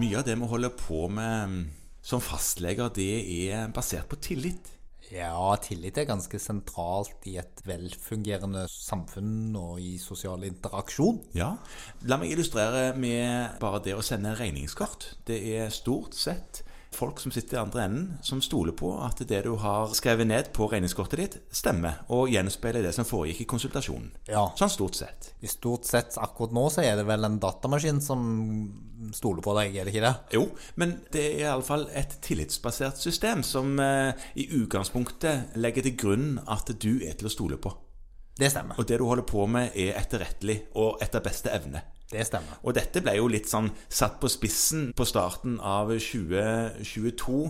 Mye av det vi holder på med mm, som fastleger, det er basert på tillit. Ja, tillit er ganske sentralt i et velfungerende samfunn og i sosial interaksjon. Ja. La meg illustrere med bare det å sende regningskort. Det er stort sett folk som sitter i andre enden, som stoler på at det du har skrevet ned på regningskortet ditt, stemmer og gjenspeiler det som foregikk i konsultasjonen. Ja. Sånn stort sett. I stort sett akkurat nå så er det vel en datamaskin som stoler på deg, er det ikke det? Jo, men det er iallfall et tillitsbasert system som eh, i utgangspunktet legger til grunn at du er til å stole på. Det stemmer. Og det du holder på med, er etterrettelig og etter beste evne. Det stemmer. Og dette ble jo litt sånn satt på spissen på starten av 2022.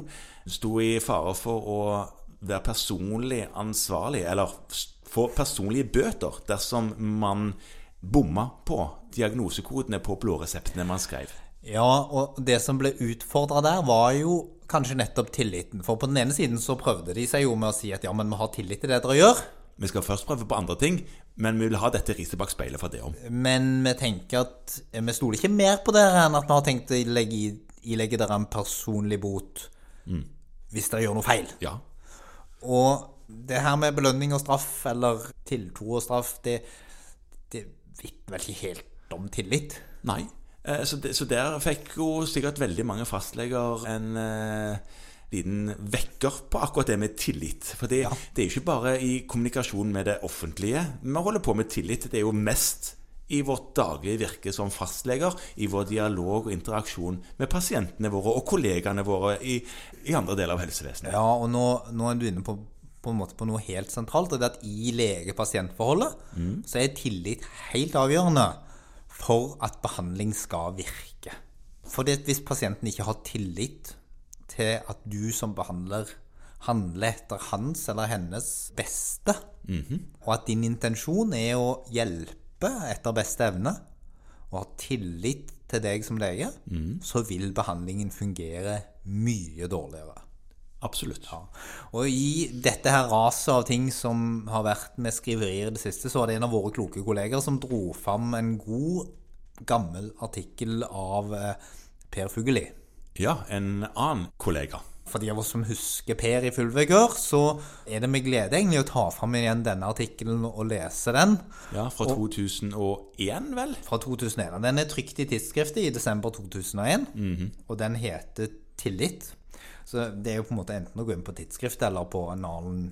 Sto i fare for å være personlig ansvarlig, eller få personlige bøter, dersom man bomma på diagnosekodene på blåreseptene man skrev. Ja, og det som ble utfordra der, var jo kanskje nettopp tilliten. For på den ene siden så prøvde de seg jo med å si at ja, men vi har tillit til det dere gjør. Vi skal først prøve på andre ting, men vi vil ha dette riset bak speilet fra det om. Men vi tenker at vi stoler ikke mer på dere enn at vi har tenkt å ilegge, ilegge dere en personlig bot hvis dere gjør noe feil. Ja. Og det her med belønning og straff, eller tiltro og straff, det, det vitner vel ikke helt om tillit. Nei. Eh, Så, det, så der fikk jo sikkert veldig mange fastleger en eh, liten vekker på akkurat det med tillit. For det, det er jo ikke bare i kommunikasjon med det offentlige vi holder på med tillit. Det er jo mest i vårt daglige virke som fastleger, i vår dialog og interaksjon med pasientene våre og kollegaene våre i, i andre deler av helsevesenet. Ja, og nå, nå er du inne på, på, en måte på noe helt sentralt. Og det er at i lege-pasient-forholdet så er tillit helt avgjørende for at behandling skal virke. Fordi hvis pasienten ikke har tillit til at du som behandler handler etter hans eller hennes beste, og at din intensjon er å hjelpe etter beste evne, og ha tillit til deg som lege, så vil behandlingen fungere mye dårligere. Absolutt. Ja. Og i dette her raset av ting som har vært med skriverier i det siste, så var det en av våre kloke kolleger som dro fram en god, gammel artikkel av eh, Per Fugelli. Ja, en annen kollega. For de av oss som husker Per i full så er det med glede egentlig å ta fram igjen denne artikkelen og lese den. Ja, Fra 2001, vel? Fra 2001. Den er trykt i tidsskriftet i desember 2001, og den heter Tillit. Så det er jo på en måte enten å gå inn på tidsskrift eller på en annen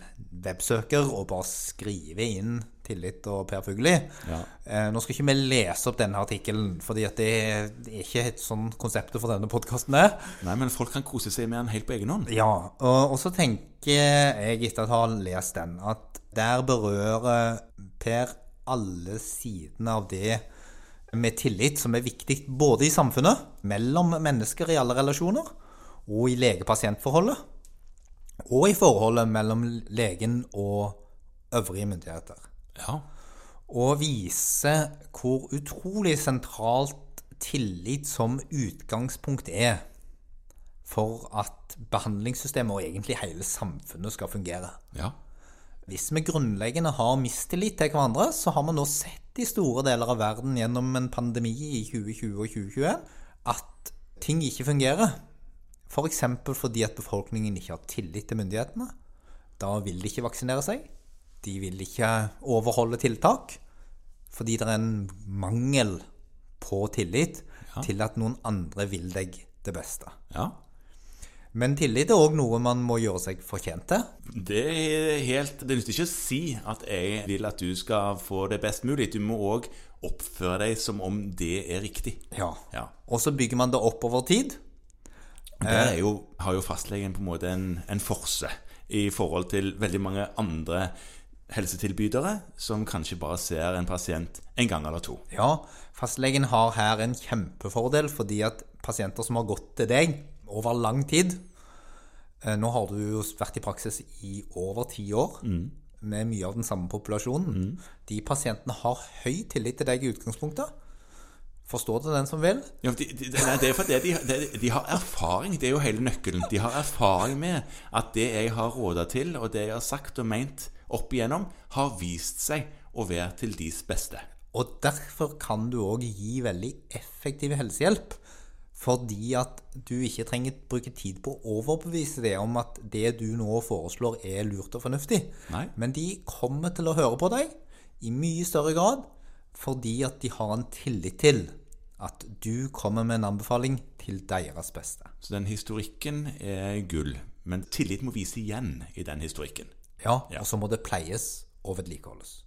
websøker og bare skrive inn Tillit og Per Fugelli. Ja. Eh, nå skal ikke vi lese opp denne artikkelen, fordi at det er er ikke et sånn konseptet for denne podkasten er. Nei, men folk kan kose seg med den helt på egen hånd. Ja, og, og så tenker jeg etter å ha lest den, at der berører Per alle sidene av det med tillit som er viktig både i samfunnet, mellom mennesker i alle relasjoner, og i lege-pasient-forholdet, og i forholdet mellom legen og øvrige myndigheter. Ja. Og vise hvor utrolig sentralt tillit som utgangspunkt er for at behandlingssystemet og egentlig hele samfunnet skal fungere. ja. Hvis vi grunnleggende har mistillit til hverandre, så har vi nå sett i store deler av verden gjennom en pandemi i 2020 og 2021 at ting ikke fungerer. F.eks. For fordi at befolkningen ikke har tillit til myndighetene. Da vil de ikke vaksinere seg. De vil ikke overholde tiltak. Fordi det er en mangel på tillit til at noen andre vil deg det beste. ja. Men tillit er òg noe man må gjøre seg fortjent til. Det er helt Det nytter ikke å si at jeg vil at du skal få det best mulig. Du må òg oppføre deg som om det er riktig. Ja. Ja. Og så bygger man det opp over tid. Der er jo, har jo fastlegen på en måte en, en forse i forhold til veldig mange andre helsetilbydere som kanskje bare ser en pasient en gang eller to. Ja, fastlegen har her en kjempefordel fordi at pasienter som har gått til deg over lang tid eh, Nå har du jo vært i praksis i over ti år med mye av den samme populasjonen. De pasientene har høy tillit til deg i utgangspunktet. Forstår det den som vil. Ja, de, de, nei, det er fordi de, de, de har erfaring. Det er jo hele nøkkelen. De har erfaring med at det jeg har råda til, og det jeg har sagt og meint opp igjennom, har vist seg å være til deres beste. Og derfor kan du òg gi veldig effektiv helsehjelp. Fordi at du ikke trenger bruke tid på å overbevise det om at det du nå foreslår, er lurt og fornuftig. Nei. Men de kommer til å høre på deg i mye større grad fordi at de har en tillit til at du kommer med en anbefaling til deres beste. Så den historikken er gull. Men tillit må vise igjen i den historikken. Ja, og så må det pleies og vedlikeholdes.